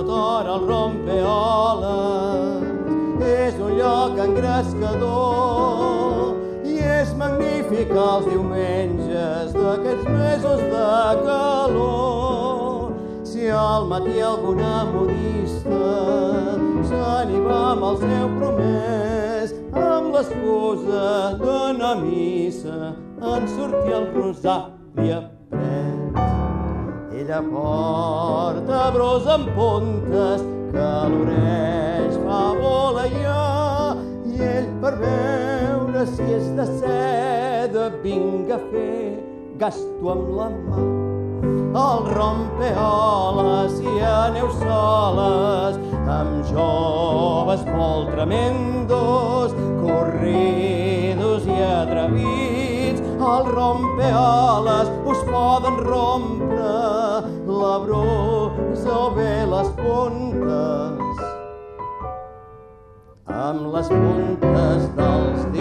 enamora el rompeoles. És un lloc engrescador i és magnífic els diumenges d'aquests mesos de calor. Si al matí alguna modista va amb el seu promès amb l'excusa d'anar a missa en sortir el rosari après. Ella porta bros amb puntes que l'oreix fa voleiar i ell per veure si és de seda vinga a fer gasto amb la mà. El rompeoles i aneu soles amb joves molt tremendos, corridos i atrevits. El rompeoles us poden rompre les puntes amb les puntes dels dits